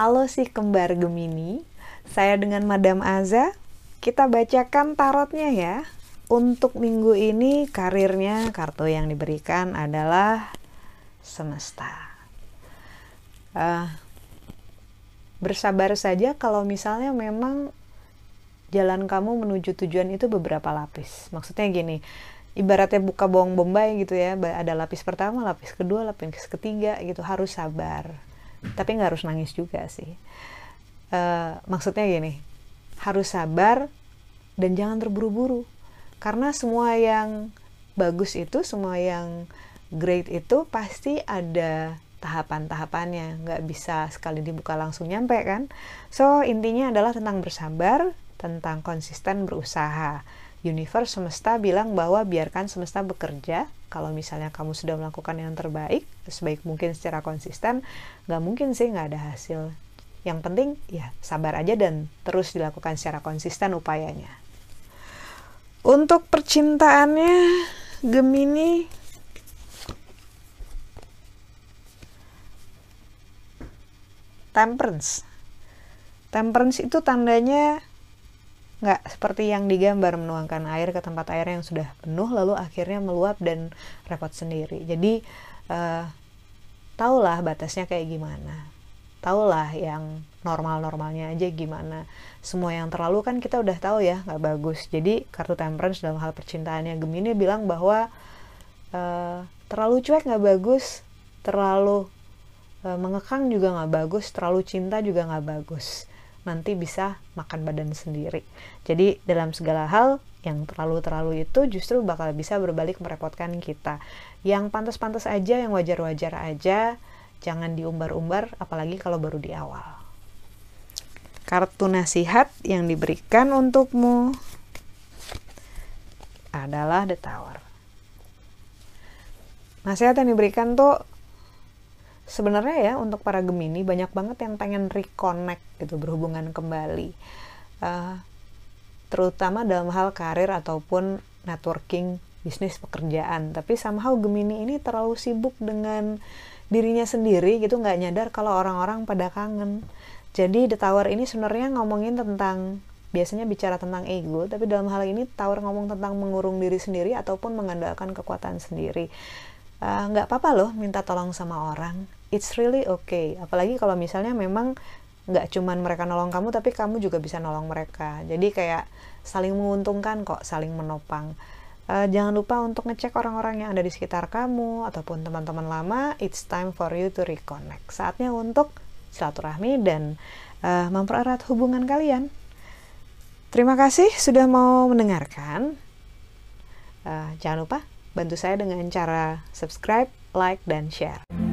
Halo si kembar Gemini, saya dengan Madam Aza. Kita bacakan tarotnya ya. Untuk minggu ini karirnya kartu yang diberikan adalah semesta. Uh, bersabar saja kalau misalnya memang jalan kamu menuju tujuan itu beberapa lapis. Maksudnya gini, ibaratnya buka bawang bombay gitu ya, ada lapis pertama, lapis kedua, lapis ketiga gitu harus sabar. Tapi nggak harus nangis juga sih. Uh, maksudnya gini harus sabar dan jangan terburu-buru. Karena semua yang bagus itu semua yang great itu pasti ada tahapan-tahapannya. Nggak bisa sekali dibuka langsung nyampe kan. So intinya adalah tentang bersabar tentang konsisten berusaha. Universe semesta bilang bahwa biarkan semesta bekerja. Kalau misalnya kamu sudah melakukan yang terbaik sebaik mungkin secara konsisten nggak mungkin sih nggak ada hasil. Yang penting ya sabar aja dan terus dilakukan secara konsisten upayanya. Untuk percintaannya Gemini. Temperance. Temperance itu tandanya nggak seperti yang digambar menuangkan air ke tempat air yang sudah penuh lalu akhirnya meluap dan repot sendiri. Jadi uh, tahulah batasnya kayak gimana. Tahulah yang normal-normalnya aja gimana. Semua yang terlalu kan kita udah tahu ya nggak bagus. Jadi kartu temperance dalam hal percintaannya Gemini bilang bahwa uh, terlalu cuek nggak bagus terlalu uh, mengekang juga nggak bagus terlalu cinta juga nggak bagus nanti bisa makan badan sendiri. Jadi dalam segala hal yang terlalu-terlalu itu justru bakal bisa berbalik merepotkan kita. Yang pantas-pantas aja, yang wajar-wajar aja, jangan diumbar-umbar apalagi kalau baru di awal. Kartu nasihat yang diberikan untukmu adalah The Tower. Nasihat yang diberikan tuh sebenarnya ya untuk para Gemini banyak banget yang pengen reconnect gitu berhubungan kembali. Uh, terutama dalam hal karir ataupun networking bisnis pekerjaan. Tapi somehow Gemini ini terlalu sibuk dengan dirinya sendiri gitu nggak nyadar kalau orang-orang pada kangen. Jadi The Tower ini sebenarnya ngomongin tentang biasanya bicara tentang ego tapi dalam hal ini Tower ngomong tentang mengurung diri sendiri ataupun mengandalkan kekuatan sendiri. Eh, nggak uh, apa-apa loh minta tolong sama orang it's really okay. Apalagi kalau misalnya memang nggak cuman mereka nolong kamu tapi kamu juga bisa nolong mereka. Jadi kayak saling menguntungkan kok saling menopang. Uh, jangan lupa untuk ngecek orang-orang yang ada di sekitar kamu ataupun teman-teman lama it's time for you to reconnect. Saatnya untuk silaturahmi dan uh, mempererat hubungan kalian. Terima kasih sudah mau mendengarkan. Uh, jangan lupa bantu saya dengan cara subscribe like dan share